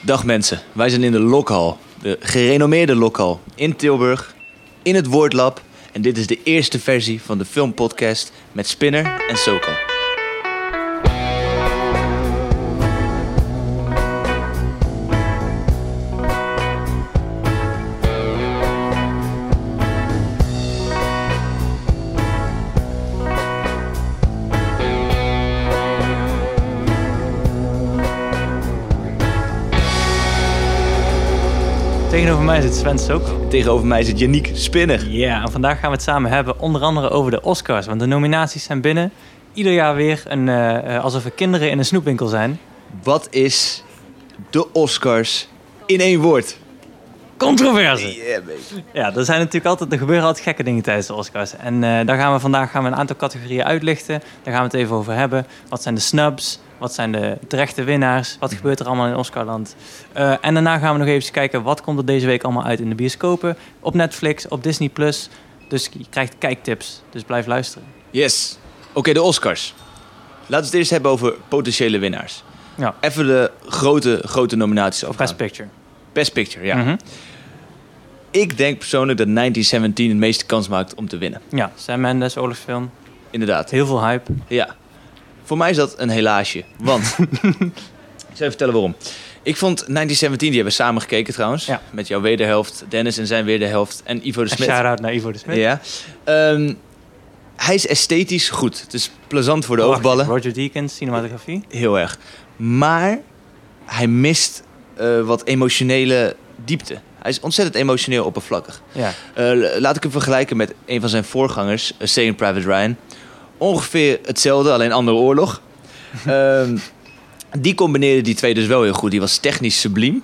Dag mensen, wij zijn in de Lokhal, de gerenommeerde Lokhal in Tilburg, in het Woordlab. En dit is de eerste versie van de filmpodcast met Spinner en Soko. Tegenover mij zit Sven Sok. Tegenover mij zit Yannick Spinner. Ja, en vandaag gaan we het samen hebben onder andere over de Oscars. Want de nominaties zijn binnen. Ieder jaar weer een, eh, eh, alsof er kinderen in een snoepwinkel zijn. Wat is de Oscars in één woord? Controverse! Yeah. Ja, er, zijn natuurlijk altijd, er gebeuren altijd gekke dingen tijdens de Oscars. En eh, daar gaan we vandaag gaan we een aantal categorieën uitlichten. Daar gaan we het even over hebben. Wat zijn de snubs? Wat zijn de terechte winnaars? Wat gebeurt er allemaal in Oscarland? Eh, en daarna gaan we nog even kijken wat komt er deze week allemaal uit in de bioscopen. Op Netflix, op Disney+. Plus. Dus je krijgt kijktips. Dus blijf luisteren. Yes. Oké, de Oscars. Laten we het eerst hebben over potentiële winnaars. Ja. Even de grote, grote nominaties afgaan. Best Picture. Best Picture, ja. Mhm. Ik denk persoonlijk dat 1917 het meeste kans maakt om te winnen. Ja, Sam Mendes, oorlogsfilm. Inderdaad. Heel veel hype. Ja. Voor mij is dat een helaasje. Want, ik zal even vertellen waarom. Ik vond 1917, die hebben we samen gekeken trouwens. Ja. Met jouw wederhelft, Dennis en zijn wederhelft en Ivo de En Smit. shout-out naar Ivo de Smit. Ja. Ehm, hij is esthetisch goed. Het is plezant voor de oogballen. Roger Deakins, cinematografie. Heel erg. Maar hij mist eh, wat emotionele diepte. Hij is ontzettend emotioneel oppervlakkig. Ja. Eh, laat ik hem vergelijken met een van zijn voorgangers, uh, Saving Private Ryan. Ongeveer hetzelfde, alleen andere oorlog. Ehm, die combineerde die twee dus wel heel goed. Die was technisch subliem.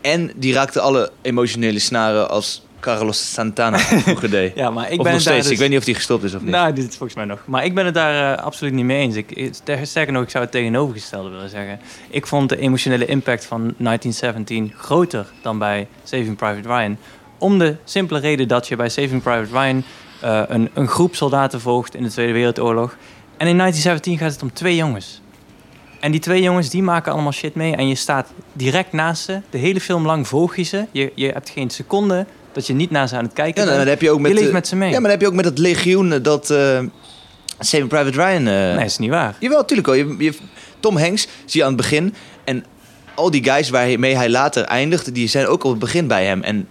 En die raakte alle emotionele snaren als Carlos Santana vroeger deed. ja, maar ik of ben nog steeds. dus- Ik weet niet of die gestopt is of niet. Nou, dit is volgens mij nog. Maar ik ben het daar eh, absoluut niet mee eens. Ik, ik- ster- sterker nog, ik zou het tegenovergestelde willen zeggen. Ik vond de emotionele impact van 1917 groter dan bij Saving Private Ryan. Om de simpele reden dat je bij Saving Private Ryan eh, een, een groep soldaten volgt in de Tweede Wereldoorlog. En in 1917 gaat het om twee jongens. En die twee jongens die maken allemaal shit mee. En je staat direct naast ze. De hele film lang volg je ze. Je, je hebt geen seconde dat je niet naar ze aan het kijken Ja, nou, bent. dat heb je ook met, je leeft eh, met ze mee. Ja, maar dat heb je ook met dat legioen dat eh Saving Private Ryan... eh, Nee, is niet waar. Jawel, tuurlijk wel. Je, je- Tom Hanks zie je aan het begin. En al die guys waarmee hij later eindigt, die zijn ook op het begin bij hem. En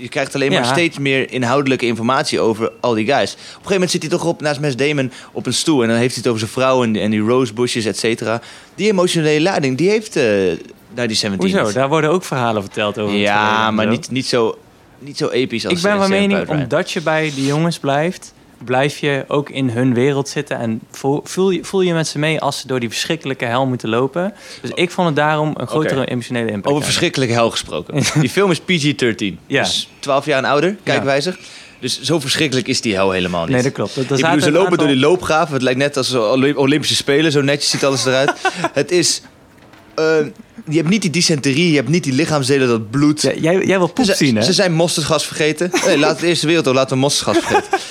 je krijgt alleen maar Ja. steeds meer inhoudelijke informatie over al die guys. Op een gegeven moment zit hij toch op, naast Matt Damon op een stoel. En dan heeft hij het over zijn vrouw en, en die rosebushes, et cetera. Die emotionele lading, die heeft eh naar die 17. Hoezo? Daar worden ook verhalen verteld over. Ja, maar niet, niet, zo, niet zo episch als Ik ben eh, van mening, omdat je bij de jongens blijft, blijf je ook in hun wereld zitten. En voel, voel, je, voel je met ze mee als ze door die verschrikkelijke hel moeten lopen. Dus ik vond het daarom een grotere emotionele impact. Over verschrikkelijke hel gesproken. Die film is PG-13. Ja. Dus 12 jaar en ouder, kijkwijzer. Dus zo verschrikkelijk is die hel helemaal niet. Nee, dat klopt. Bedoel, zaten ze lopen aantal- door die loopgraven. Het lijkt net als Olympische Spelen. Zo netjes ziet alles eruit. het is... eh, je hebt niet die dysenterie. Je hebt niet die lichaamsdelen, dat bloed. Ja, jij, jij wil poep ze, zien, hè? ze zijn mosterdgas vergeten. Laat de Eerste Wereldoorlog, laten we mosterdgas vergeten.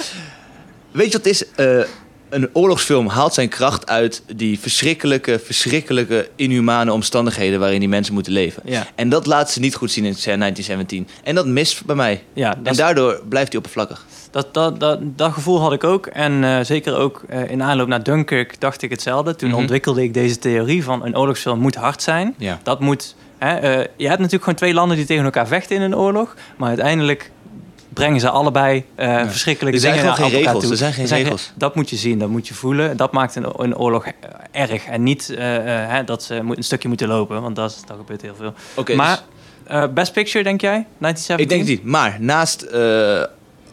Weet je wat het is? Eh, een oorlogsfilm haalt zijn kracht uit die verschrikkelijke, verschrikkelijke, inhumane omstandigheden waarin die mensen moeten leven. Ja. En dat laat ze niet goed zien in 1917. En dat mist bij mij. Ja, En daardoor blijft hij oppervlakkig. dat, dat, dat, dat gevoel had ik ook. En eh, zeker ook eh, in aanloop naar Dunkirk dacht ik hetzelfde. Toen Mhm. ontwikkelde ik deze theorie van een oorlogsfilm moet hard zijn. Ja. Dat moet. Hè, je hebt natuurlijk gewoon twee landen die tegen elkaar vechten in een oorlog. Maar uiteindelijk brengen ze allebei eh, verschrikkelijke Er zijn dingen geen naar elkaar regels. toe. Er zijn geen geen- regels. Dat moet je zien, dat moet je voelen. Dat maakt een, een oorlog erg. En niet eh, eh, hè, dat ze een stukje moeten lopen, want dat, gebeurt heel veel. Maar dus eh, Best Picture, denk jij? 1917? ik denk het niet. Maar naast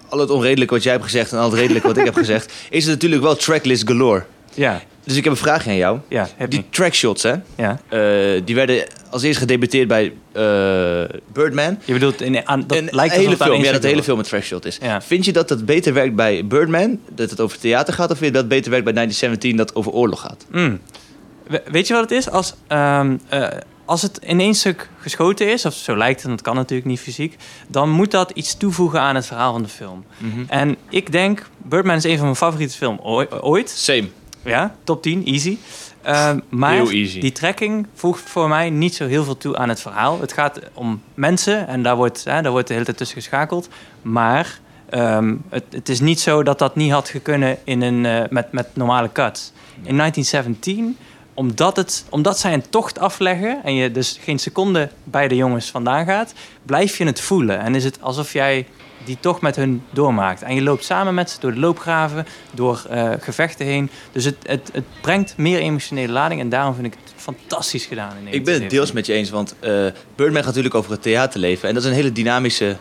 al het onredelijke wat jij hebt gezegd en al het redelijke wat ik heb gezegd, is het natuurlijk wel tracklist galore. Ja, Dus ik heb een vraagje aan jou. ja, Die trackshots, hè? Ja. eh, die werden als eerst gedebuteerd bij eh, Birdman. Je bedoelt, in, aan, dat een lijkt hele het film, ja, dat hele film een trackshot is. Ja. Vind je dat dat beter werkt bij Birdman, dat het over theater gaat, of vind je dat beter werkt bij 1917, dat over oorlog gaat? Mm. We- weet je wat het is? Als, ehm, eh, als het in één stuk geschoten is, of zo lijkt het, dat kan natuurlijk niet fysiek, dan moet dat iets toevoegen aan het verhaal van de film. En ik denk, Birdman is een van mijn favoriete films ooit. Same. Ja, top 10, easy. Ehm, maar Heel easy. die trekking voegt voor mij niet zo heel veel toe aan het verhaal. Het gaat om mensen en daar wordt, hè, daar wordt de hele tijd tussen geschakeld. Maar ehm, het, het is niet zo dat dat niet had gekunnen in een, eh, met, met normale cuts. In 1917, omdat, het, omdat zij een tocht afleggen en je dus geen seconde bij de jongens vandaan gaat, blijf je het voelen. En is het alsof jij die tocht met hun doormaakt. En je loopt samen met ze door de loopgraven, door eh, gevechten heen. Dus het, het, het brengt meer emotionele lading en daarom vind ik het fantastisch gedaan. In Ik ben het deels met je eens, want eh Birdman gaat natuurlijk over het theaterleven. En dat is een hele dynamische,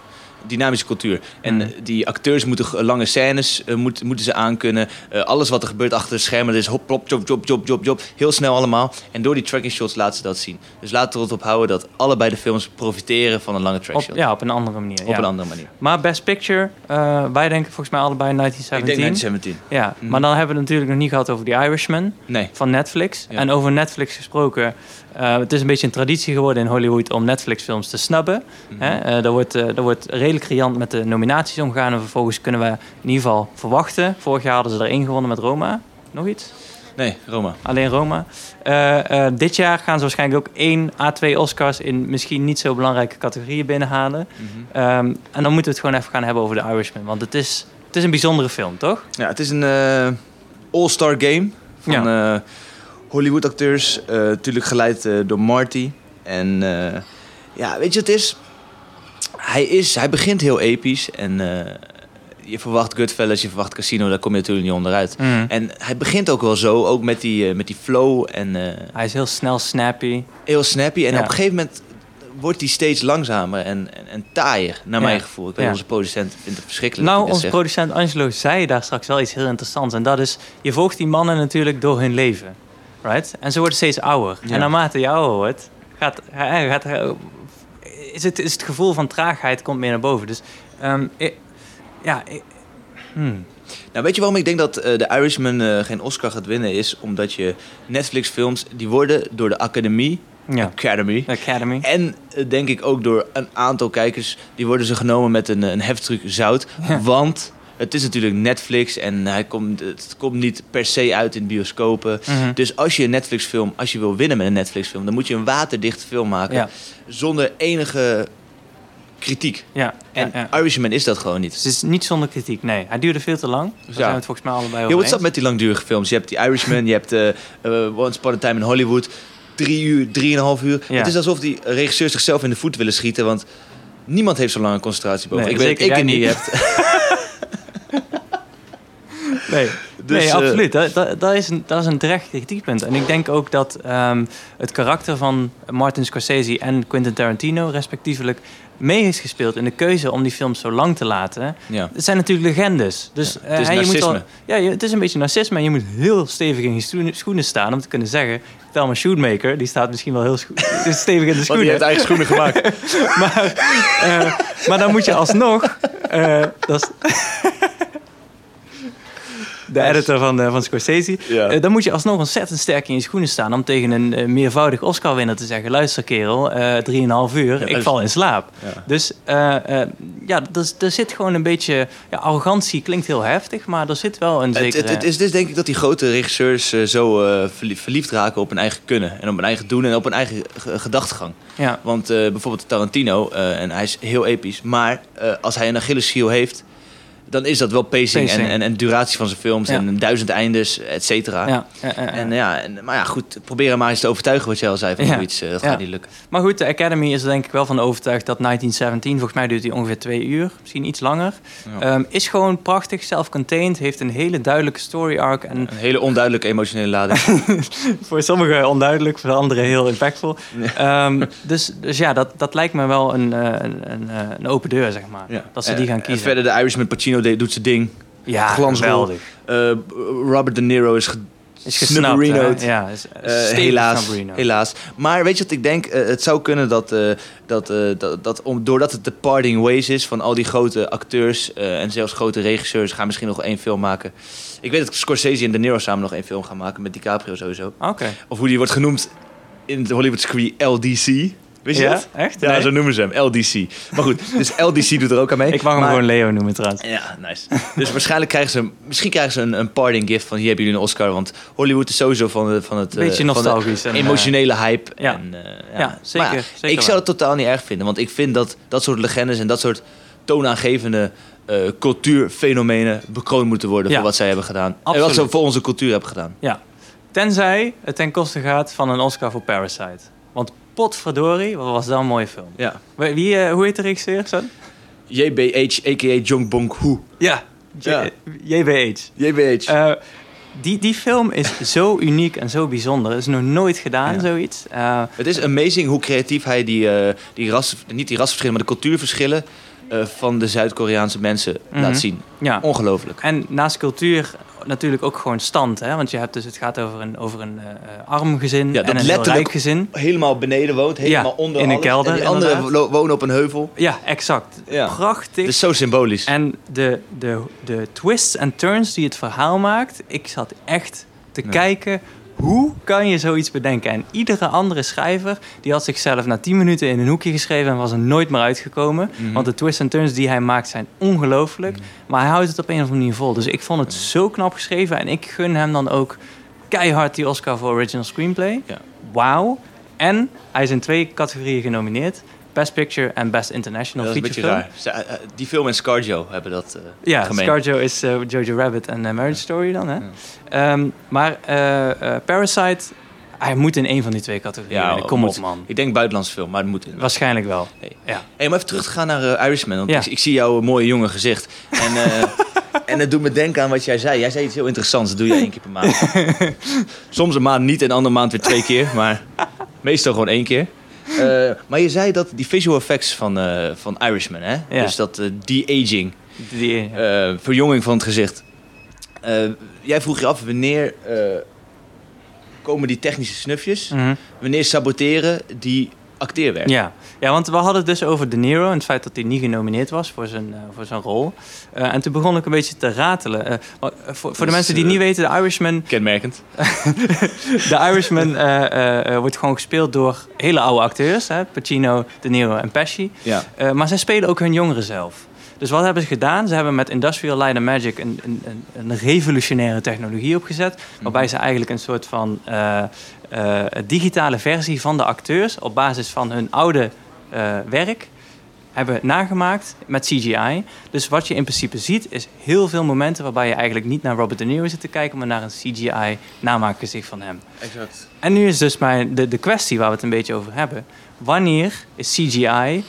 dynamische cultuur. En Mm. eh, die acteurs moeten lange scènes eh, moet- moeten ze aankunnen. Eh, alles wat er gebeurt achter de schermen, dat is hop, plop, job, job, job, job, job. Heel snel allemaal. En door die tracking shots laten ze dat zien. Dus laten we erop houden dat allebei de films profiteren van een lange track Op, shot. ja, op een andere manier. Op ja. een andere manier. Maar Best Picture, wij denken volgens mij allebei Ik 1917. denk 1917. Ja, Mhm. maar dan hebben we het natuurlijk nog niet gehad over The Irishman Nee. van Netflix. Ja. En over Netflix gesproken, eh, het is een beetje een traditie geworden in Hollywood om Netflix-films te snubben. Mhm. Hè? Eh, daar, wordt, eh, daar wordt redelijk riant met de nominaties omgegaan. En vervolgens kunnen we in ieder geval verwachten. Vorig jaar hadden ze er één gewonnen met Roma. Nog iets? Nee, Roma. Alleen Roma. Dit jaar gaan ze waarschijnlijk ook één à twee Oscars in misschien niet zo belangrijke categorieën binnenhalen. Mhm. Ehm, en dan moeten we het gewoon even gaan hebben over The Irishman. Want het is, het is een bijzondere film, toch? Ja, het is een all-star game van Hollywood acteurs. eh natuurlijk geleid eh, door Marty. En eh, ja, weet je wat het is? Hij, is? hij begint heel episch. En je verwacht Goodfellas, je verwacht Casino. Daar kom je natuurlijk niet onderuit. En hij begint ook wel zo, ook met die, met die flow en Hij is heel snel snappy. heel snappy. En Ja. op een gegeven moment wordt hij steeds langzamer en, en, en taaier, naar Ja. mijn gevoel. Ik weet Ja. onze producent vindt het verschrikkelijk. Nou, onze producent Angelo zei daar straks wel iets heel interessants. En dat is, je volgt die mannen natuurlijk door hun leven. Right? En ze worden steeds ouder. Ja. En naarmate je ouder wordt, gaat, gaat, is, het, is het gevoel van traagheid komt meer naar boven. Dus ehm, ik- ja, ik- hmm. Nou, weet je waarom ik denk dat eh The Irishman eh, geen Oscar gaat winnen? Is omdat je Netflix-films, die worden door de Academie, ja. Academy, Academy. en eh, denk ik ook door een aantal kijkers, die worden ze genomen met een, een heftruck zout. Ja. Want het is natuurlijk Netflix en hij komt, het komt niet per se uit in bioscopen. Mhm. Dus als je een Netflix-film, als je wil winnen met een Netflix-film, dan moet je een waterdicht film maken Ja, zonder enige kritiek. ja, En ja, ja. Irishman is dat gewoon niet. Dus het is niet zonder kritiek, nee. Hij duurde veel te lang. Daar Ja. zijn we het volgens mij allebei Ja, over wat is dat met die langdurige films? Je hebt die Irishman, je hebt eh, Once Upon a Time in Hollywood. Drie uur, drieënhalf uur. Ja. Het is alsof die regisseurs zichzelf in de voet willen schieten. Want niemand heeft zo lang een concentratie boven. Nee, ik weet ik niet niet. Nee, Dus, nee eh, absoluut. Dat, dat, dat, is een, dat is een terecht kritiekpunt. En ik denk ook dat ehm, het karakter van Martin Scorsese en Quentin Tarantino respectievelijk mee is gespeeld in de keuze om die films zo lang te laten. Ja. Het zijn natuurlijk legendes. Dus, Ja, het is je moet ja, het is een beetje narcisme. En je moet heel stevig in je schoenen staan om te kunnen zeggen... Thelma Shoemaker, die staat misschien wel heel stevig in de Want die schoenen. heeft eigen schoenen gemaakt. maar, eh, maar dan moet je alsnog... dat is de editor van, eh, van Scorsese. Ja. Eh, dan moet je alsnog ontzettend sterk in je schoenen staan... om tegen een eh, meervoudig Oscar-winnaar te zeggen... luister kerel, eh 3,5 uur, ik dus- val in slaap. Dus ja, er, er zit gewoon een beetje... Ja, arrogantie klinkt heel heftig, maar er zit wel een zekere... het, het is dus denk ik dat die grote regisseurs zo verlie- verliefd raken op hun eigen kunnen. En op hun eigen doen en op hun eigen gedachtegang. ja, Want bijvoorbeeld Tarantino, en hij is heel episch. Maar als hij een Achilleshiel heeft, dan is dat wel pacing, Pacing. En, en, en duratie van zijn films. Ja. En duizend eindes, et cetera. ja. En ja, en, maar ja, goed, probeer hem maar eens te overtuigen wat jij al zei van zoiets. eh, dat gaat niet lukken. Maar goed, de Academy is er denk ik wel van overtuigd dat 1917, volgens mij duurt hij ongeveer twee uur, misschien iets langer, ehm, is gewoon prachtig, self-contained, heeft een hele duidelijke story arc en Een hele onduidelijke emotionele lading. voor sommigen onduidelijk, voor anderen heel impactful. Ehm, dus, dus ja, dat, dat lijkt me wel een, eh, een, een, eh, een open deur, zeg maar. Dat ze die gaan en kiezen. verder de Irishman Pacino deed- doet zijn ding. ja, glansrol. Eh, Robert De Niro is, ge- Is gesnapt. Ja, is, Eh, helaas, helaas. Maar weet je wat ik denk? Eh, het zou kunnen dat, dat, dat, dat om, doordat het de parting ways is van al die grote acteurs en zelfs grote regisseurs, gaan misschien nog één film maken. Ik weet dat Scorsese en De Niro samen nog één film gaan maken met DiCaprio sowieso. Oké. Of hoe die wordt genoemd in het Hollywood circuit LDC. Wist je Ja? dat? Echt? Ja, Nee. zo noemen ze hem, LDC. Maar goed, dus LDC doet er ook aan mee. Ik mag hem Maar- gewoon Leo noemen trouwens. Ja, nice. Dus waarschijnlijk krijgen ze, misschien krijgen ze een, een parting gift van hier hebben jullie een Oscar. Want Hollywood is sowieso van, de, van het... eh, Beetje van de nostalgisch. en, eh, emotionele hype. ja. En, eh, ja. Ja, zeker, Maar zeker ik wel. zou het totaal niet erg vinden. Want ik vind dat dat soort legendes en dat soort toonaangevende eh, cultuurfenomenen bekroond moeten worden Ja. voor wat zij hebben gedaan. En wat ze voor onze cultuur hebben gedaan. Ja. Tenzij het ten koste gaat van een Oscar voor Parasite. Potverdorie, wat was dat een mooie film. Ja. Wie, eh, hoe heet de regisseur? Son? JBH, a.k.a. Jong Bong-ho. Ja. Ja. JBH. JBH. Eh, die, die film is zo uniek en zo bijzonder. Er is nog nooit gedaan, Ja. zoiets. Eh, Het is amazing hoe creatief hij die, die ras, niet die rasverschillen, maar de cultuurverschillen van de Zuid-Koreaanse mensen Mhm. laat zien. ja. Ongelooflijk. En naast cultuur natuurlijk ook gewoon stand. Hè? Want je hebt dus, het gaat over een, over een eh, eh, arm gezin Ja, en een letterlijk- rijk gezin. Helemaal beneden woont, helemaal Ja, onder in een kelder, En die anderen inderdaad. wonen op een heuvel. Ja, exact. Ja. Prachtig. Is zo symbolisch. En de, de, de twists en turns die het verhaal maakt, ik zat echt te kijken. Hoe kan je zoiets bedenken? En iedere andere schrijver die had zichzelf na 10 minuten in een hoekje geschreven en was er nooit meer uitgekomen. Mhm. Want de twists en turns die hij maakt zijn ongelooflijk. Maar hij houdt het op een of andere manier vol. Dus ik vond het zo knap geschreven. En ik gun hem dan ook keihard die Oscar voor Original Screenplay. Ja. Wauw. En hij is in twee categorieën genomineerd. Best Picture en Best International dat is een Feature Film. raar. Ze- eh, Die film en Scarjo hebben dat eh Ja, gemeen. Scarjo is eh, Jojo Rabbit en eh, Marriage Story dan, hè? Ehm, maar eh, eh, Parasite, hij moet in een van die twee categorieën. Ja. Kom op, man. Ik denk buitenlandse film, maar het moet. inderdaad. Waarschijnlijk wel. Hey. Ja. Hey, om even terug te gaan naar eh, Irishman. Want ik, ik zie jouw mooie jonge gezicht. En, eh, en het doet me denken aan wat jij zei. Jij zei iets heel interessants. Dat doe je één keer per maand. Soms een maand niet en een andere maand weer twee keer. Maar meestal gewoon één keer. Eh, maar je zei dat die visual effects van, eh, van Irishman, hè? Ja. Dus dat eh, de-aging, Die, eh, verjonging van het gezicht. Jij vroeg je af wanneer komen die technische snufjes? Mhm. Wanneer saboteren die acteerwerk? ja. ja, want we hadden het dus over De Niro en het feit dat hij niet genomineerd was voor zijn, eh, voor zijn rol. Eh, en toen begon ik een beetje te ratelen. Eh, voor, voor de mensen die niet weten, de Irishman Kenmerkend. De Irishman wordt gewoon gespeeld door hele oude acteurs. Hè? Pacino, De Niro en Pesci. Ja. Maar zij spelen ook hun jongeren zelf. Dus wat hebben ze gedaan? Ze hebben met Industrial Light and Magic een, een, een, revolutionaire technologie opgezet. Waarbij ze eigenlijk een soort van eh, eh, digitale versie van de acteurs... op basis van hun oude eh, werk hebben nagemaakt met CGI. Dus wat je in principe ziet is heel veel momenten... waarbij je eigenlijk niet naar Robert De Niro zit te kijken... maar naar een CGI namaakgezicht van hem. Exact. En nu is dus mijn, de, de kwestie waar we het een beetje over hebben. Wanneer is CGI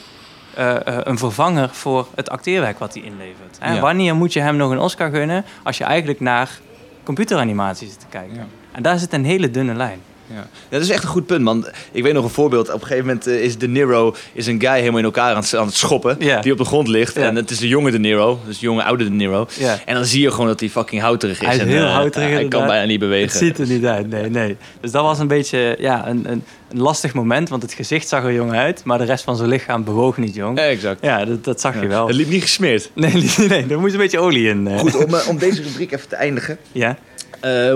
eh, eh, een vervanger voor het acteerwerk wat hij inlevert? En Ja. wanneer moet je hem nog een Oscar gunnen als je eigenlijk naar computeranimatie zit te kijken? Ja. En daar zit een hele dunne lijn. Ja. Dat is echt een goed punt, man. Ik weet nog een voorbeeld. Op een gegeven moment eh, is De Niro is een guy helemaal in elkaar aan het, aan het schoppen. Die op de grond ligt. Ja. En het is de jonge De Niro. Dus de jonge oude De Niro. En dan zie je gewoon dat hij fucking houterig is. Hij is en, heel houterig, Hij kan bijna niet bewegen. Het ziet er niet uit, nee, nee. Dus dat was een beetje ja, een, een, een lastig moment, want het gezicht zag er jong uit, maar de rest van zijn lichaam bewoog niet jong. Ja, exact. Ja, dat, dat zag je wel. Het liep niet gesmeerd. Nee, nee, nee, er moest een beetje olie in. eh. Goed, om, om deze rubriek even te eindigen. Ja,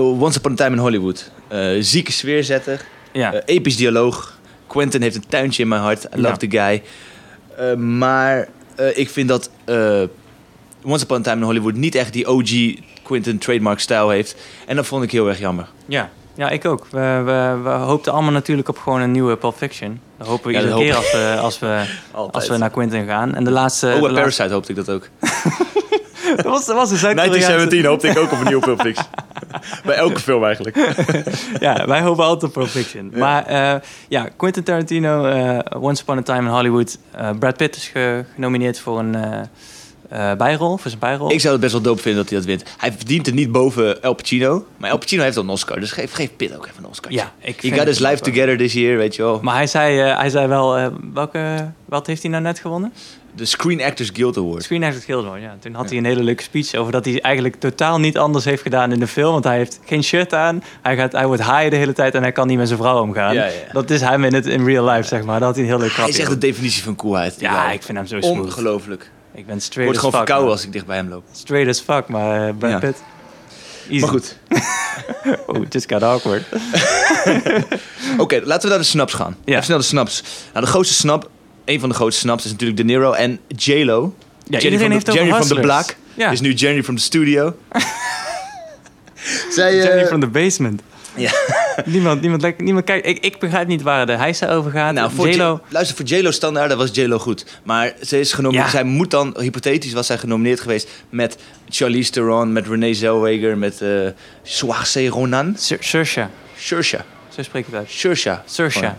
Once Upon a Time in Hollywood. Eh, zieke sfeerzetter. ja. Eh, episch dialoog. Quentin heeft een tuintje in mijn hart. I love Ja. the guy. Eh, maar eh, ik vind dat eh, Once Upon a Time in Hollywood niet echt die OG Quentin trademark stijl heeft. En dat vond ik heel erg jammer. Ja, ja ik ook. We, we, we hoopten allemaal natuurlijk op gewoon een nieuwe Pulp Fiction. Dat hopen we Ja, iedere keer als we, als, we, als we naar Quentin gaan. En de laatste... oh, laatste- Parasite hoopte ik dat ook. dat was, dat was een Zuid-Koreaanse... 1917 hoopte ik ook op een nieuwe Pulp Fiction. bij elke film eigenlijk. Ja, wij hopen altijd op Fiction. Maar eh, ja, Quentin Tarantino, eh, Once Upon a Time in Hollywood. Eh, Brad Pitt is ge- genomineerd voor een bijrol, voor zijn bijrol. Ik zou het best wel dope vinden dat hij dat wint. Hij verdient het niet boven El Pacino. Maar El Pacino heeft al een Oscar. Dus geef, geef Pitt ook even een Oscar. ja, ik He vind got his life together this year, weet je wel. Maar hij zei, hij zei wel, welke, wat heeft hij nou net gewonnen? De Screen Actors Guild Award. Screen Actors Guild Award, ja. Toen had hij een hele leuke speech over dat hij eigenlijk totaal niet anders heeft gedaan in de film. Want hij heeft geen shirt aan, hij, gaat, hij wordt high de hele tijd en hij kan niet met zijn vrouw omgaan. Ja, ja. Dat is hem in, het, in real life, zeg maar. Dat had hij een heel leuk Hij grapje is echt de definitie van coolheid. Ja, guy. ik vind hem zo smooth. Ongelooflijk. Ik ben straight word gewoon verkouden als ik dicht bij hem loop. Straight as fuck, maar eh, Brad. Pitt. Easy. Maar goed. Oh, just got awkward. Oké, laten we naar de snaps gaan. Ja. Even snel de snaps. Nou, de grootste snap, een van de grootste snaps is natuurlijk De Niro en J-Lo. Ja, Jenny iedereen van heeft de, Jenny from the Hustlers. Black Ja. is nu Jenny from the Studio. Zij, eh, Jenny from the basement. Ja. niemand, niemand, niemand kijkt. Ik, ik begrijp niet waar de hijsa over gaat. Nou, voor J-Lo. J- luister, voor J-Lo standaard was J-Lo goed. Maar ze is genomineerd. Ja. Zij moet dan, hypothetisch was zij genomineerd geweest met Charlize Theron, met Renee Zellweger, met eh Saoirse Ronan. Saoirse. Saoirse. Zo spreek ik het uit. Saoirse. Saoirse.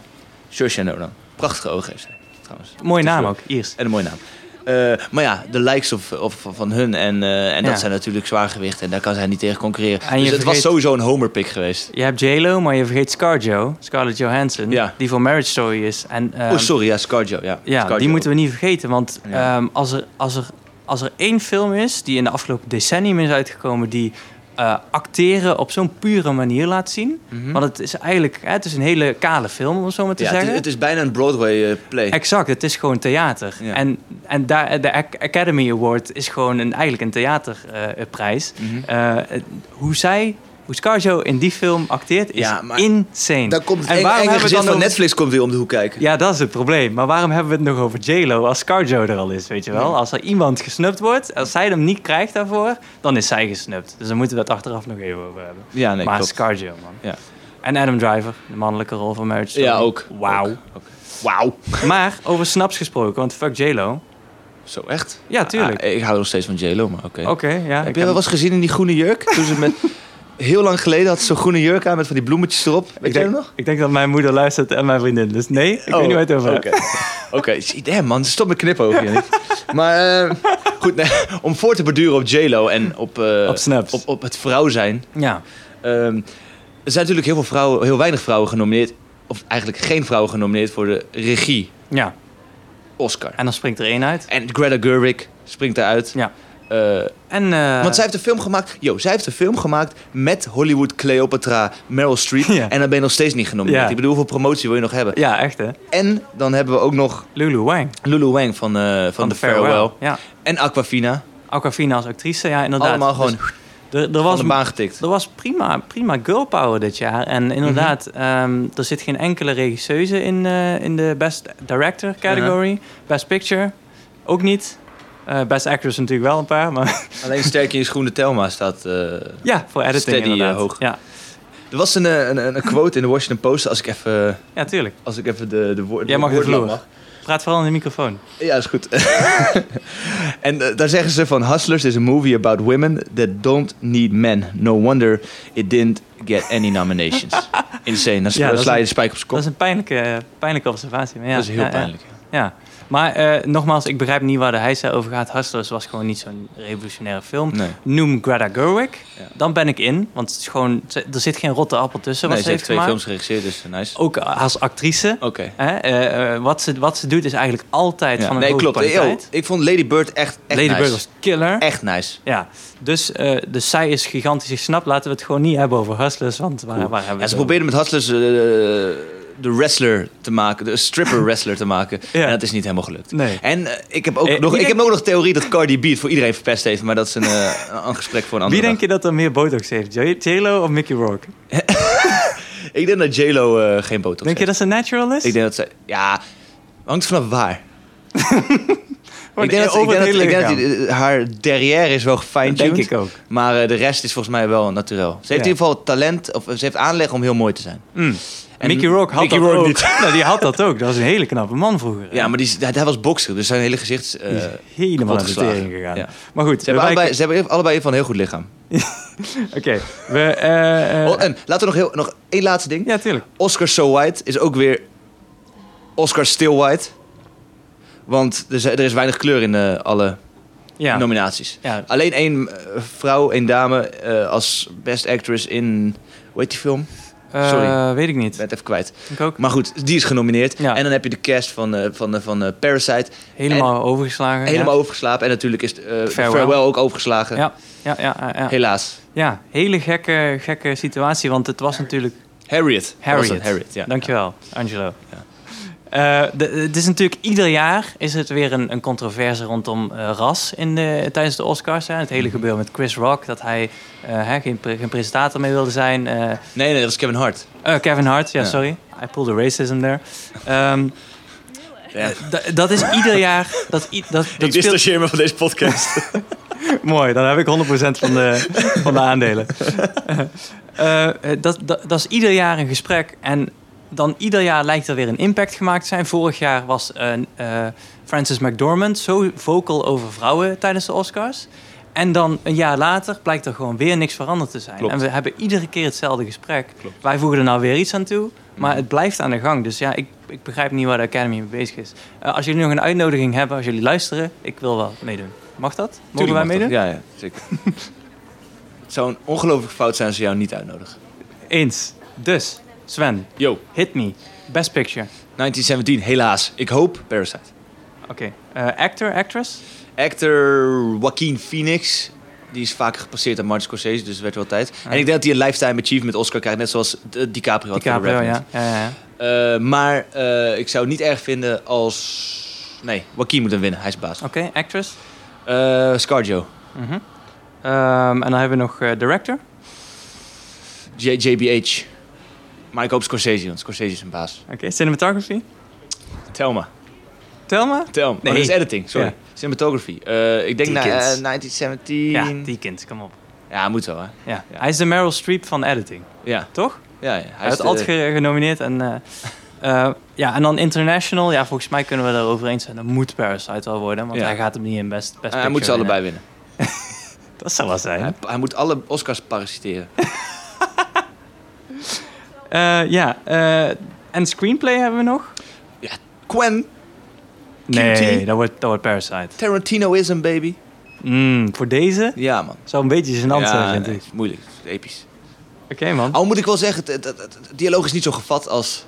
Saoirse Ronan. Prachtige ogen heeft zij, trouwens. Mooie naam ook, Iers. En een mooie naam. Eh, maar ja, de likes of, of, van hun en, eh, en dat zijn natuurlijk zwaargewicht en daar kan zij niet tegen concurreren. En dus het was sowieso een homerpick geweest. Je hebt J-Lo, maar je vergeet ScarJo, Scarlett Johansson, Ja. die voor Marriage Story is. En, ehm, oh, sorry, ja, Scarjo. Ja, Ja, die moeten we niet vergeten. Want ehm, als, er, als, er, als er één film is die in de afgelopen decennium is uitgekomen... die eh, acteren op zo'n pure manier laat zien... Mhm. Want het is eigenlijk hè, het is een hele kale film, om het zo maar te ja, het, zeggen. is, het is bijna een Broadway eh, play. Exact, het is gewoon theater. Ja. En, en daar, de Ac- Academy Award is gewoon een, eigenlijk een theaterprijs. Eh, hoe zij, hoe Scarjo in die film acteert, is Ja, maar insane. Dan komt het En waarom hebben we dan van over- Netflix komt weer om de hoek kijken. Ja, dat is het probleem. Maar waarom hebben we het nog over J-Lo als Scarjo er al is, weet je wel? Ja. Als er iemand gesnupt wordt, als zij hem niet krijgt daarvoor, dan is zij gesnupt. Dus dan moeten we het achteraf nog even over hebben. Ja, nee, maar klopt. Scarjo, man. Ja. En Adam Driver, de mannelijke rol van Marriage Story. Ja, ook. Wauw. Wauw. Maar over snaps gesproken, want fuck J-Lo. Zo, echt? Ja, tuurlijk. Ah, ik hou nog steeds van J-Lo, maar oké. Oké, ja. ik Heb je wel eens gezien in die groene jurk? Toen ze met... Heel lang geleden had ze zo'n groene jurk aan met van die bloemetjes erop. Weet ik je dat denk, nog? ik denk dat mijn moeder luistert en mijn vriendin. Dus nee, ik weet niet waar het over Oké. Oké, zie- damn man, stop met knipogen. Jannik. maar eh, goed, nee, om voor te borduren op J-Lo en op, eh, Op snaps. op, op het vrouw zijn. Ja. Ehm, er zijn natuurlijk heel, veel vrouwen, heel weinig vrouwen genomineerd. Of eigenlijk geen vrouwen genomineerd voor de regie ja. Oscar. En dan springt er één uit. En Greta Gerwig springt daaruit. Ja. Eh, En, eh, want zij heeft een film gemaakt. Yo, zij heeft een film gemaakt met Hollywood Cleopatra, Meryl Streep. Ja. En dan ben je nog steeds niet genomineerd. Ja. Ik bedoel, hoeveel promotie wil je nog hebben? Ja, echt hè. En dan hebben we ook nog Lulu Wang. Lulu Wang van, eh, van, The Farewell. Ja. En Aquafina. Aquafina als actrice, ja inderdaad. Allemaal gewoon Dus er, er, was, de baan getikt. er was prima, prima girl power dit jaar. En inderdaad, ehm, er zit geen enkele regisseuse in, in de Best Director category. Best Picture ook niet. Eh, Best Actress natuurlijk wel een paar, maar Alleen sterk in je schoenen Telma staat... eh, ja, voor editing Steady, eh, inderdaad. hoog. Ja. Er was een, een, een quote in de Washington Post, als ik even, ja, tuurlijk. als ik even de, de woorden... Jij mag de vloer. mag. Praat vooral in de microfoon. Ja, is goed. en daar zeggen ze van... Hustlers is a movie about women that don't need men. No wonder it didn't get any nominations. Insane. Dan Ja, dat is sla je een- de spijker op zijn kop. Dat is een pijnlijke, pijnlijke observatie. Maar ja, dat is heel ja. pijnlijk. ja. Ja, maar eh, nogmaals, ik begrijp niet waar de heisa over gaat. Hustlers was gewoon niet zo'n revolutionaire film. Nee. Noem Greta Gerwig, Ja. dan ben ik in. Want het is gewoon, er zit geen rotte appel tussen wat Nee, ze ze heeft twee gemaakt. films geregisseerd, dus nice. Ook als actrice. Oké. Eh, eh, wat, ze, wat ze doet is eigenlijk altijd Ja. van een Nee, hoge klopt. Yo, ik vond Lady Bird echt, echt Lady nice. Bird was killer. Echt nice. Ja, dus, dus zij is gigantisch gesnapt. Laten we het gewoon niet hebben over Hustlers, want waar, hebben we Ja, ze probeerden met Hustlers de wrestler te maken, de stripper wrestler te maken. Ja. En dat is niet helemaal gelukt. Nee. En eh, ik heb ook Eh, nog, ik heb ook nog theorie dat Cardi B het voor iedereen verpest heeft, maar dat is een, eh, een gesprek voor een andere Wie denk je dat er meer botox heeft? J-Lo of Mickey Rourke? Ik denk dat J-Lo geen botox Denk je dat ze natural is? Ik denk dat ze... Ja, hangt vanaf waar. Ik denk dat, ik denk dat, ik denk dat die- haar derrière is wel gefine-tuned. denk ik ook. Maar de rest is volgens mij wel natuurlijk. Ze heeft Ja. in ieder geval talent, of ze heeft aanleg om heel mooi te zijn. Mm. En Mickey Rourke had Mickey dat Rourke ook. niet. Nou, die had dat ook. Dat was een hele knappe man vroeger. Ja, maar die, hij, was bokser, dus zijn hele gezicht... eh, is helemaal naar de kapot tering gegaan. Ja. Maar goed, Ze hebben, allebei, ze hebben allebei van een heel goed lichaam. Oké, we... eh, eh, Oh, en laten we nog, heel, nog één laatste ding. ja, tuurlijk. Oscar So White is ook weer Oscar Still White. Want er is, er is weinig kleur in alle Ja. nominaties. ja. Alleen één vrouw, één dame als best actress in... Hoe heet die film? Eh, Sorry. weet ik Ik niet. ben het even kwijt. Ik ook. Maar goed, die is genomineerd. Ja. En dan heb je de cast van, eh, van, eh, van Parasite. Helemaal overgeslagen. Helemaal ja. overgeslapen. En natuurlijk is Farewell. Farewell. ook overgeslagen. Ja, ja, ja, ja, ja. Helaas. ja, hele gekke, gekke situatie, want het was natuurlijk... Harriet. Harriet. Harriet, ja. Dankjewel, Angelo. Ja. Eh, de- Het is natuurlijk ieder jaar is het weer een, een controverse rondom eh, ras in de, tijdens de Oscars. Hè. Het hele gebeuren met Chris Rock, dat hij eh, hè, geen, pre- geen presentator meer wilde zijn. Nee, nee, dat is Kevin Hart. eh, Kevin Hart, ja, Ja. sorry. I pulled the racism there. Ehm, Ja. eh, dat is ieder jaar... Dat, dat, dat ik speelt- distancieer me van deze podcast. Mooi, dan heb ik 100% van de, van de aandelen. Dat, dat, dat is ieder jaar een gesprek. En dan ieder jaar lijkt er weer een impact gemaakt te zijn. Vorig jaar was eh, eh, Frances McDormand zo vocal over vrouwen tijdens de Oscars. En dan een jaar later blijkt er gewoon weer niks veranderd te zijn. Klopt. En we hebben iedere keer hetzelfde gesprek. Klopt. Wij voegen er nou weer iets aan toe. Maar Mhm. het blijft aan de gang. Dus ja, ik, ik begrijp niet waar de Academy mee bezig is. Eh, als jullie nog een uitnodiging hebben, als jullie luisteren, ik wil wel meedoen. Mag dat? Mogen wij Tuurlijk meedoen? Ja, ja, zeker. het zou een ongelooflijk fout zijn als ze jou niet uitnodigen. Eens. Dus, Sven, Yo, hit me. Best picture. 1917, helaas. Ik hoop Parasite. Oké. Eh, actor, actress? Actor Joaquin Phoenix. Die is vaker gepasseerd aan Martin Scorsese, dus het werd wel tijd. Ja. En ik denk dat hij een Lifetime Achievement Oscar krijgt, net zoals DiCaprio had DiCaprio, ja. ja, ja, ja. Eh, maar eh, ik zou het niet erg vinden als... Nee, Joaquin moet hem winnen. Hij is baas. Oké, actress. Scarjo. Mhm. Ehm, en dan hebben we nog director. J- JBH. Maar ik hoop Scorsese, want Scorsese is een baas. Oké, cinematography. Telma. Thelma? Telma. Nee. Nee. dat is editing, sorry. Ja. Cinematography. Eh, ik denk na, Deakins. eh, 1917... Ja, Ja, die kind, kom op. moet wel, hè. Ja. Ja. Hij is de Meryl Streep van editing, Ja, toch? ja, ja. Hij, Hij is de- altijd ge- genomineerd. En, eh, eh, ja, en dan international. Ja, volgens mij kunnen we erover eens zijn. Dat moet Parasite wel worden. Want Ja. hij gaat hem niet in best, best hij moet ze allebei winnen. winnen. Dat zou wel zijn. Hij, hij moet alle Oscars parasiteren. Eh, ja, eh, en screenplay hebben we nog? Quen, Nee, dat wordt, dat wordt Parasite. Tarantinoism, baby. Mm, voor deze Ja, man. zou een beetje ja, zijn, nee, ik. het is moeilijk. Is episch. Oké, man. Al moet ik wel zeggen, het, het, het- het dialoog is niet zo gevat als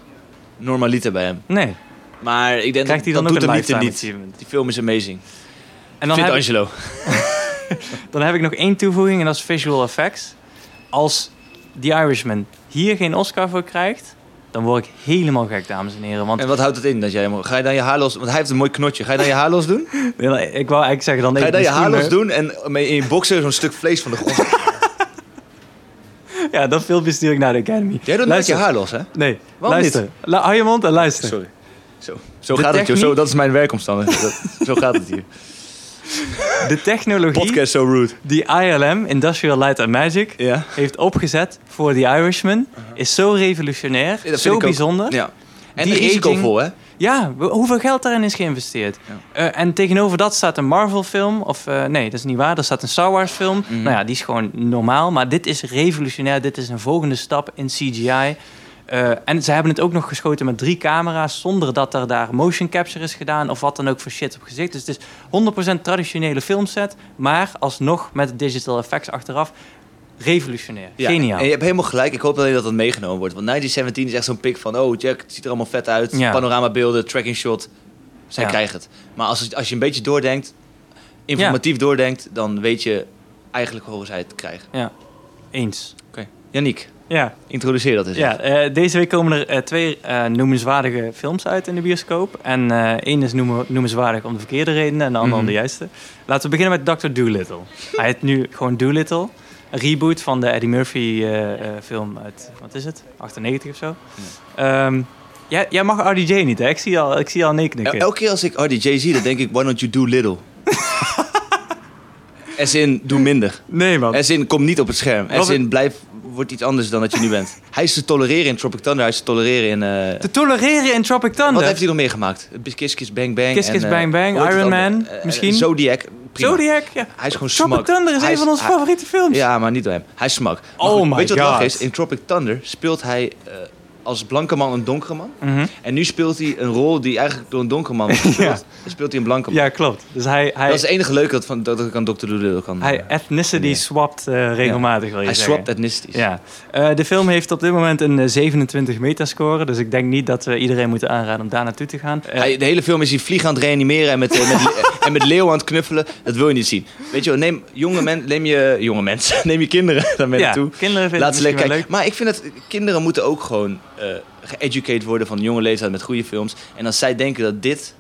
normaliter bij hem. Nee. Maar ik denk Krijgt hij dat, dan dat ook doet een hem niet? Die film is amazing. En dan Vindt heb, Angelo. dan heb ik nog één toevoeging en dat is visual effects. Als The Irishman hier geen Oscar voor krijgt, dan word ik helemaal gek, dames en heren. Want En wat houdt het in? Dat jij, hem- ga je dan je haar los... Want hij heeft een mooi knotje. Ga je dan je haar los doen? ik wou eigenlijk zeggen dan Ga je dan je haar los doen en mee in je boxer zo'n stuk vlees van de grond... Ja, dat filmpje stuur ik naar de Academy. Jij doet Luister. je haar los, hè? Nee, Waarom luister. La, hou je mond en luister. Sorry. Zo, zo De gaat het, joh. Zo, dat is mijn werkomstandigheid. Dat- zo gaat het hier. De technologie Podcast so rude. die ILM, Industrial Light and Magic, heeft opgezet voor The Irishman, is zo revolutionair, Ja, zo bijzonder. Ja. En Die risicovol, hè? Ja, hoeveel geld daarin is geïnvesteerd? Ja. Eh, en tegenover dat staat een Marvel-film. Of eh, nee, dat is niet waar. Er staat een Star Wars-film. Mhm. Nou ja, die is gewoon normaal. Maar dit is revolutionair. Dit is een volgende stap in CGI. Eh, en ze hebben het ook nog geschoten met drie camera's. Zonder dat er daar motion capture is gedaan. Of wat dan ook voor shit op gezicht. Dus het is 100% traditionele filmset. Maar alsnog met digital effects achteraf. Revolutionair. Ja, Geniaal. En je hebt helemaal gelijk. Ik hoop alleen dat dat meegenomen wordt. Want 1917 is echt zo'n pik van... Oh, Jack, het ziet er allemaal vet uit. Ja. Panoramabeelden, tracking shot. Zij Ja. krijgen het. Maar als, als je een beetje doordenkt... Informatief doordenkt... Dan weet je eigenlijk hoe zij het krijgen. Ja, eens. Oké. Yannick, Ja, introduceer dat eens. Ja, eh, deze week komen er eh, twee eh, noemenswaardige films uit in de bioscoop. En één is noemen, noemenswaardig om de verkeerde redenen en de andere om de Mhm. juiste. Laten we beginnen met Dr. Dolittle. Hij heet nu gewoon Dolittle. Een reboot van de Eddie Murphy film uit, wat is het, 98 of zo. Ehm, jij, jij mag RDJ niet, hè? Ik zie al, ik zie al nee knikken. elke keer als ik RDJ zie, dan denk ik... Why don't you do little? As in, doe minder. Nee, man. As in, kom niet op het scherm. As in, blijf... Wordt iets anders dan dat je nu bent. Hij is te tolereren in Tropic Thunder. Hij is te tolereren in... eh, Te tolereren in Tropic Thunder. Wat heeft hij nog meer gemaakt? Kiss Kiss Bang Bang. Kiss Kiss eh, Bang Bang, heet het Iron? Man, Eh, eh, misschien? Zodiac. Prima. Zodiac, ja. Hij is gewoon Tropic. Thunder is Hij een van onze hij- favoriete films. Ja, maar niet door hem. Hij is smak. Oh my Weet je wat lachen is? In Tropic Thunder speelt hij eh, als blanke man een donkere man. Mhm. En nu speelt hij een rol die eigenlijk door een donkere man wordt. Ja. Speelt hij een blanke man. ja, klopt. Dus hij, hij, Dat is het enige leuke dat, van, dat ik aan Dr. Doolittle kan. Hij eh, ethnicity Nee. swapt eh, regelmatig, wil je hij zeggen. swapt ethnicities. Ja. Eh, de film heeft op dit moment een eh, 27 metascore. Dus ik denk niet dat we iedereen moeten aanraden om daar naartoe te gaan. Hij, de hele film is hij vlieg aan het reanimeren en met, met, en met leeuw aan het knuffelen. Dat wil je niet zien. Weet je wel, neem jonge, men, neem je, jonge mensen, neem je kinderen daarmee Ja, naartoe. kinderen vinden Laat het lekker kijken. Maar ik vind dat kinderen moeten ook gewoon geëducated worden van jonge leeftijd met goede films. En als zij denken dat dit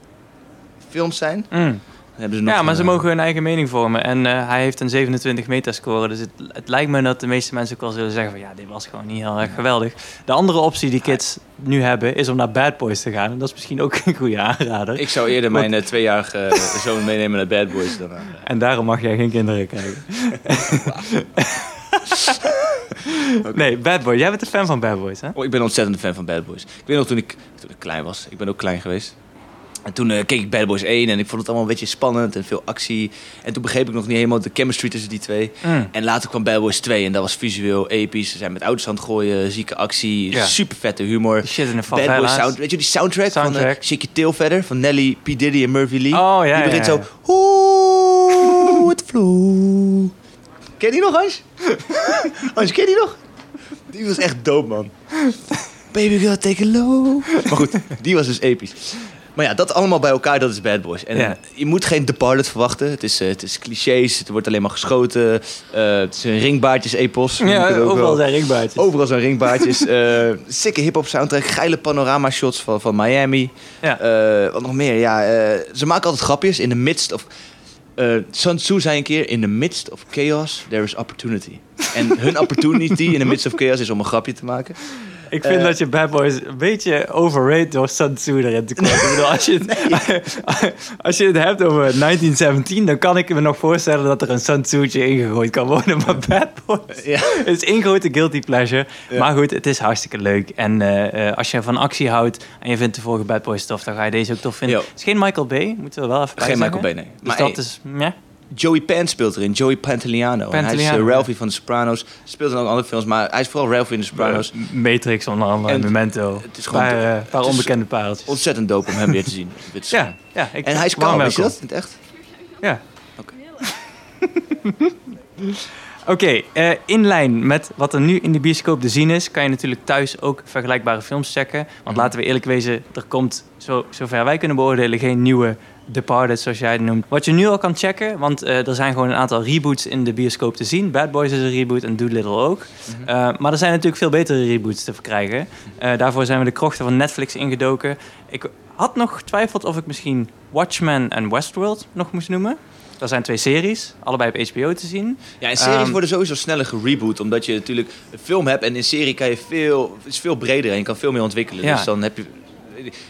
films zijn. Mm. dan hebben ze nog Ja, maar ze eh, mogen hun eigen mening vormen. En eh, hij heeft een 27 metascore. Dus het, het lijkt me dat de meeste mensen ook wel zullen zeggen van... ja, dit was gewoon niet heel erg geweldig. De andere optie die kids nu hebben... is om naar Bad Boys te gaan. En dat is misschien ook een goede aanrader. Ik zou eerder mijn eh, tweejarige eh, zoon meenemen naar Bad Boys dan. En daarom mag jij geen kinderen krijgen. Nee, Bad Boys. Jij bent een fan van Bad Boys, hè? Oh, ik ben een ontzettend fan van Bad Boys. Ik weet nog toen ik, toen ik klein was. Ik ben ook klein geweest. En toen eh, keek ik Bad Boys 1 en ik vond het allemaal een beetje spannend en veel actie. En toen begreep ik nog niet helemaal de chemistry tussen die twee. Mm. En later kwam Bad Boys 2 en dat was visueel episch. Ze zijn met auto's aan het gooien, zieke actie, Ja. super vette humor. Shit in de Bad Boys sound, weet je die soundtrack, van uh, Shake Tail Feather van Nelly, P. Diddy en Murphy Lee? Oh, ja, Die begint ja, zo, oeh, het vloe. Ken je die nog, Hans? Hans, ken je die nog? Die was echt dope, man. Baby girl, take a low. Maar goed, die was dus episch. Maar ja, dat allemaal bij elkaar, dat is Bad Boys. En Ja. je moet geen Departed verwachten. Het is, eh, het is clichés, het wordt alleen maar geschoten. Eh, het is een ringbaardjes-epos. Ja, overal wel. zijn ringbuitjes. Overal zijn ringbaardjes. eh sikke hip-hop soundtrack. Geile panorama shots van, van Miami. Ja. Wat nog meer? Ja, ze maken altijd grapjes. In the midst of. Eh Sun Tzu zei een keer: In the midst of chaos, there is opportunity. En hun opportunity in the midst of chaos is om een grapje te maken. Ik vind Eh, dat je Bad Boys een beetje overrate door Sun Tzu erin te bedoel, als je, het, als je het hebt over 1917, dan kan ik me nog voorstellen dat er een Sun Tzu'tje ingegooid kan worden. Maar Bad Boys Ja. het is één grote guilty pleasure. Ja. Maar goed, het is hartstikke leuk. En eh, eh, als je van actie houdt en je vindt de vorige Bad Boys tof, dan ga je deze ook tof vinden. Jo. Het is geen Michael Bay, moeten we wel even Geen zeggen. Michael Bay, nee. Dus Maar dat hey, is. Joey Pan speelt erin. Joey Pantoliano. En hij is ja. Ralphie van de Sopranos. Speelt in ook andere films, maar hij is vooral Ralphie in de Sopranos. Matrix onder andere, En Memento. het is gewoon Een paar, eh, paar is onbekende pareltjes. Ontzettend dope om hem weer te zien. Ja, ja. Ik, En hij is je welkom. dat? In het echt? Ja. Oké. Oké, eh, in lijn met wat er nu in de bioscoop te zien is, kan je natuurlijk thuis ook vergelijkbare films checken. Want laten we eerlijk wezen, er komt, zo, zover wij kunnen beoordelen, geen nieuwe Departed, zoals jij het noemt. Wat je nu al kan checken, want eh, er zijn gewoon een aantal reboots in de bioscoop te zien. Bad Boys is een reboot en Doolittle ook. Eh, maar er zijn natuurlijk veel betere reboots te verkrijgen. Eh, daarvoor zijn we de krochten van Netflix ingedoken. Ik had nog getwijfeld of ik misschien Watchmen en Westworld nog moest noemen. Dat zijn twee series, allebei op HBO te zien. Ja, en series Ehm, worden sowieso sneller gereboot, omdat je natuurlijk een film hebt en in serie kan je veel, is veel breder en je kan veel meer ontwikkelen. Ja. Dus dan heb je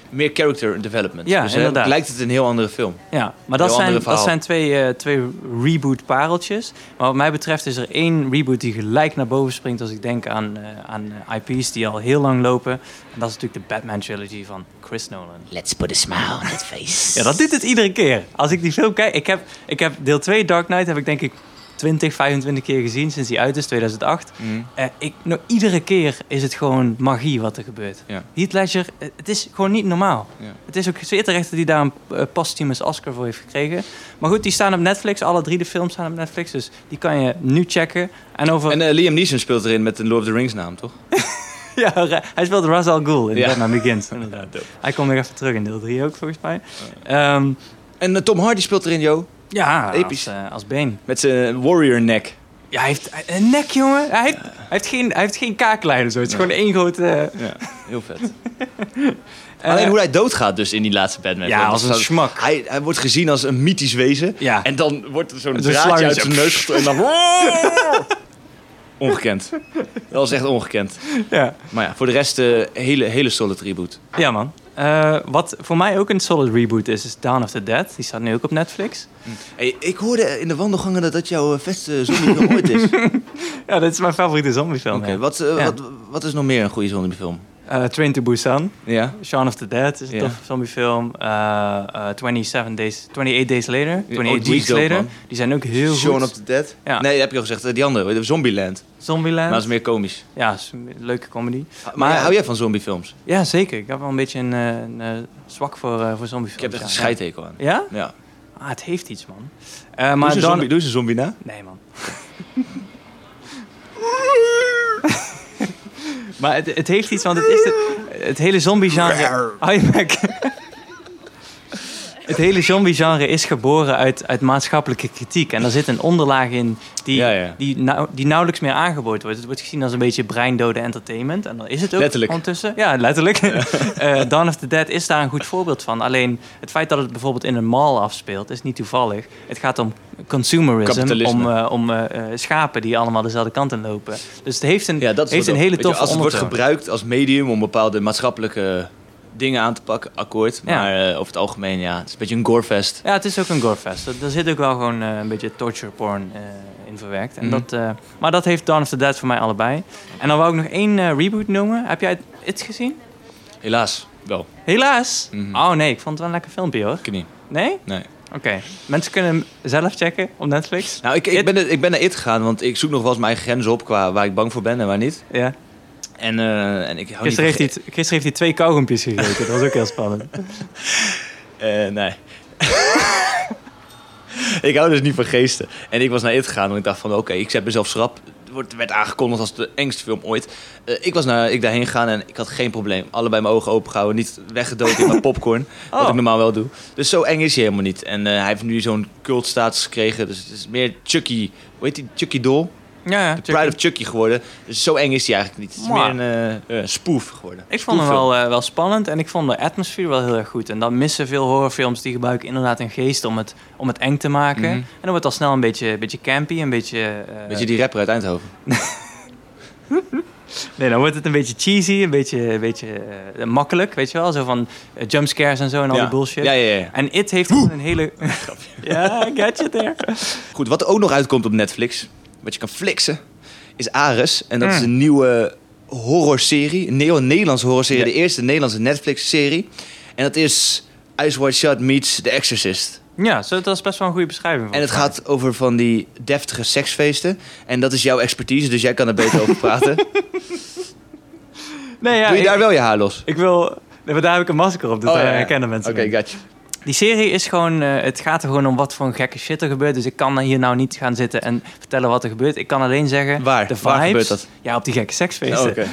meer character development. Ja, dus inderdaad. lijkt het een heel andere film. Ja, maar dat Heel zijn, dat zijn twee, eh, twee reboot pareltjes. Maar wat mij betreft is er één reboot die gelijk naar boven springt als ik denk aan, eh, aan eh, IP's die al heel lang lopen. En dat is natuurlijk de Batman trilogy van Chris Nolan. Let's put a smile on that face. Ja, dat doet het iedere keer. Als ik die film kijk, ik heb, ik heb deel 2 Dark Knight heb ik denk ik 20, 25 keer gezien sinds die uit is, 2008. Mm. Eh, ik, nou, iedere keer is het gewoon magie wat er gebeurt. Ja. Heath Ledger, eh, het is gewoon niet normaal. Ja. Het is ook zeer terecht dat hij daar een uh, posthumous Oscar voor heeft gekregen. Maar goed, die staan op Netflix. Alle drie de films staan op Netflix. Dus die kan je nu checken. En over... En Liam Neeson speelt erin met een Lord of the Rings naam, toch? ja, hij speelt Ra's al Ghul in Ja. Batman Begins. Inderdaad. Hij komt nog even terug in deel 3 ook, volgens mij. Ehm, En Tom Hardy speelt erin, joh. Ja, Episch. Als, eh, als Bane. Met zijn warrior neck. Ja, hij heeft hij- een nek, jongen. Hij heeft, hij heeft, geen, hij heeft geen kaaklijn of zo. Het is Nee. gewoon één grote... eh, Ja, heel vet. eh, Alleen hoe hij doodgaat dus in die laatste Batman. Ja, als een schmak. Hij, hij wordt gezien als een mythisch wezen. Ja. En dan wordt er zo'n draadje uit zijn neus gestoken en dan... ongekend. Dat was echt ongekend. ja. Maar ja, voor de rest eh hele, hele solid reboot. ja, man. Eh, wat voor mij ook een solid reboot is, is Dawn of the Dead. Die staat nu ook op Netflix. Hey, ik hoorde in de wandelgangen dat dat jouw eh, beste zombiefilm ooit is. Ja, dit is mijn favoriete zombiefilm. ja. wat, eh, Ja. wat, wat is nog meer een goede zombiefilm? Eh, Train to Busan. Ja? Shaun of the Dead is een toffe zombiefilm. Eh, eh, 27 days, 28 Days Later. 28 die is Weeks dope, Later. man. Die zijn ook heel Shaun goed. of the Dead? Ja. Nee, dat heb je al gezegd. eh, Die andere, de Zombieland. Zombieland. Maar dat is meer komisch. Ja, is een leuke comedy. Maar, hou jij van zombiefilms? Ja, zeker. Ik heb wel een beetje een, eh, een eh, zwak voor, eh, voor zombiefilms. Ik heb echt een ja. scheidtekel aan. Ja? Ja. Ah, het heeft iets, man. Eh, Maar maar doe, eens een dan... zombie, doe eens een zombie na. Nee, man. maar het, het heeft iets, want het is het, het hele zombie-genre... Bek. het hele zombie-genre is geboren uit, uit maatschappelijke kritiek. En daar zit een onderlaag in die, Ja, ja. Die, nou, die nauwelijks meer aangeboden wordt. Het wordt gezien als een beetje breindode entertainment. En dan is het ook Letterlijk. ondertussen. Ja, letterlijk. Eh, Dawn of the Dead is daar een goed voorbeeld van. Alleen het feit dat het bijvoorbeeld in een mall afspeelt, is niet toevallig. Het gaat om consumerism, om, eh, om eh, schapen die allemaal dezelfde kant in lopen. Dus het heeft een, Ja, dat heeft een hele toffe Als het wordt gebruikt als medium om bepaalde maatschappelijke dingen aan te pakken, akkoord. Ja. Maar eh, over het algemeen, ja, het is een beetje een gorefest. Ja, het is ook een gorefest. Er- zit ook wel gewoon eh, een beetje torture porn eh, in verwerkt. En Mhm. dat, maar dat heeft Dawn of the Dead voor mij allebei. En dan wou ik nog één reboot noemen. Heb jij het gezien? Helaas, wel. Helaas. Mhm. Oh nee, ik vond het wel een lekker filmpje hoor. Ik niet. Nee? Nee. Oké. Mensen kunnen hem zelf checken op Netflix. Nou, ik, It- ik, ben, ik ben naar It gegaan, want ik zoek nog wel eens mijn grenzen op qua waar ik bang voor ben en waar niet. Ja. En, eh, en ik hou Gisteren niet heeft, hij, gisteren heeft hij twee kauwgompjes gegeten. Dat was ook heel spannend. Eh, nee. ik hou dus niet van geesten. En ik was naar It gegaan en ik dacht van oké, ik zet mezelf schrap. Het werd aangekondigd als de engste film ooit. Eh, ik was naar, ik daarheen gegaan en ik had geen probleem. Allebei mijn ogen open gehouden, niet weggedood in mijn popcorn. Wat Oh. ik normaal wel doe. Dus zo eng is hij helemaal niet. En hij heeft nu zo'n cultstatus gekregen. Dus het is meer Chucky, hoe heet die? Chucky Doll? Ja, ja. De Pride of Chucky geworden. Dus zo eng is hij eigenlijk niet. Het is Maar- meer een eh, eh, spoof geworden. Ik vond hem wel, eh, wel spannend en ik vond de atmosfeer wel heel erg goed. En dat missen veel horrorfilms, die gebruiken inderdaad een geest om het, om het eng te maken. Mhm. En dan wordt het al snel een beetje, een beetje campy, een beetje... eh, Weet je die rapper uit Eindhoven? Nee, dan wordt het een beetje cheesy, een beetje, een beetje makkelijk, weet je wel? Zo van jumpscares en zo en al die bullshit. Ja, ja, ja. En It heeft gewoon een hele... ja, I get you there. Goed, wat er ook nog uitkomt op Netflix, wat je kan flixen, is Ares. En dat Mm. is een nieuwe horrorserie, een neo- Nederlandse horrorserie, Ja. de eerste Nederlandse Netflix-serie. En dat is Ice White Shut meets The Exorcist. Ja, zo, dat is best wel een goede beschrijving. En het gaat over van die deftige seksfeesten. En dat is jouw expertise, dus jij kan er beter over praten. Nee, ja, Doe je ik, daar wel je haar los? ik wil... Nee, maar daar heb ik een masker op, dus Oh, daar ja, ja. herkennen mensen Oké, gotcha. Die serie is gewoon, eh, het gaat er gewoon om wat voor een gekke shit er gebeurt. Dus ik kan hier nou niet gaan zitten en vertellen wat er gebeurt. Ik kan alleen zeggen, Waar? de Waar vibes... gebeurt dat? Ja, op die gekke seksfeesten. Oké.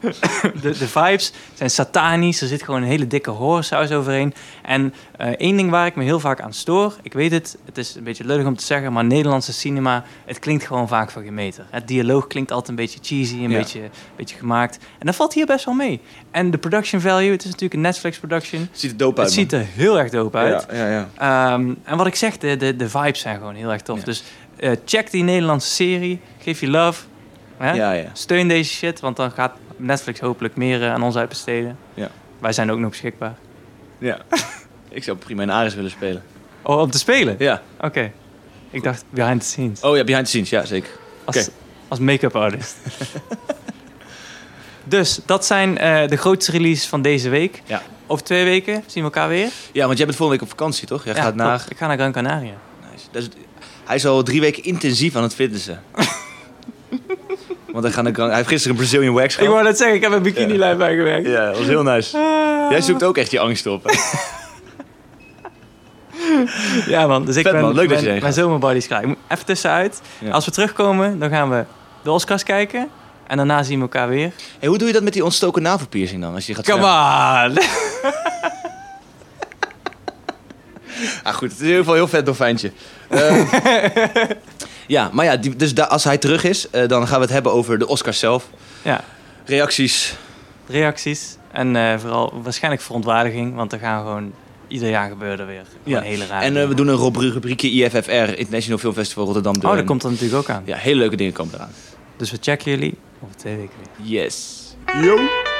de, de vibes zijn satanisch. Er zit gewoon een hele dikke horrorsaus overheen. En eh, één ding waar ik me heel vaak aan stoor... Ik weet het, het is een beetje lullig om te zeggen... maar Nederlandse cinema, het klinkt gewoon vaak voor geen meter. Het dialoog klinkt altijd een beetje cheesy, een Ja. beetje, een beetje gemaakt. En dat valt hier best wel mee. En de production value, het is natuurlijk een Netflix-production... Ziet er dope uit, Het ziet er heel erg dope uit. Ja, ja, ja. Ehm, en wat ik zeg, de, de, de vibes zijn gewoon heel erg tof. Dus eh, check die Nederlandse serie. Geef je love. Hè? ja, ja. Steun deze shit, want dan gaat Netflix hopelijk meer eh, aan ons uitbesteden. Ja. Wij zijn ook nog beschikbaar. ja. ik zou prima in Ares willen spelen. Oh, om te spelen? Ja. Oké. Ik dacht behind the scenes. Oh ja, behind the scenes, ja, zeker. als als make-up artist. dus dat zijn eh, de grootste releases van deze week. Ja. Over twee weken zien we elkaar weer. Ja, want jij bent volgende week op vakantie, toch? Jij Ja, gaat naar... Ik ga naar Gran Canaria. Nice. Dat hij is al drie weken intensief aan het fitnessen. Want hij, gaat naar hij heeft gisteren een Brazilian wax Ik gehad. wou net zeggen, ik heb een bikini-lijn bijgewerkt. Ja, dat was heel nice. Jij zoekt ook echt je angst op. hè? Ja man, dus ik ben, man. Leuk dat je mijn zomerbody klaar. Ik moet even tussenuit. Ja. Als we terugkomen, dan gaan we de Oscars kijken. En daarna zien we elkaar weer. Hey, hoe doe je dat met die ontstoken navelpiercing dan? Als je gaat Come on! Ah, goed. Het is in ieder geval een heel vet dolfijntje. Eh, ja, maar ja, die, dus da- als hij terug is, eh, dan gaan we het hebben over de Oscars zelf. Ja, Reacties. reacties. En eh, vooral waarschijnlijk verontwaardiging. Want er gaan gewoon... Ieder jaar gebeuren er weer Ja. hele rare En eh, we doen een rubri- rubriekje IFFR, International Film Festival Rotterdam. Oh, dat komt er natuurlijk ook aan. Ja, hele leuke dingen komen eraan. Dus we checken jullie over twee weken weer. Yes. Yo.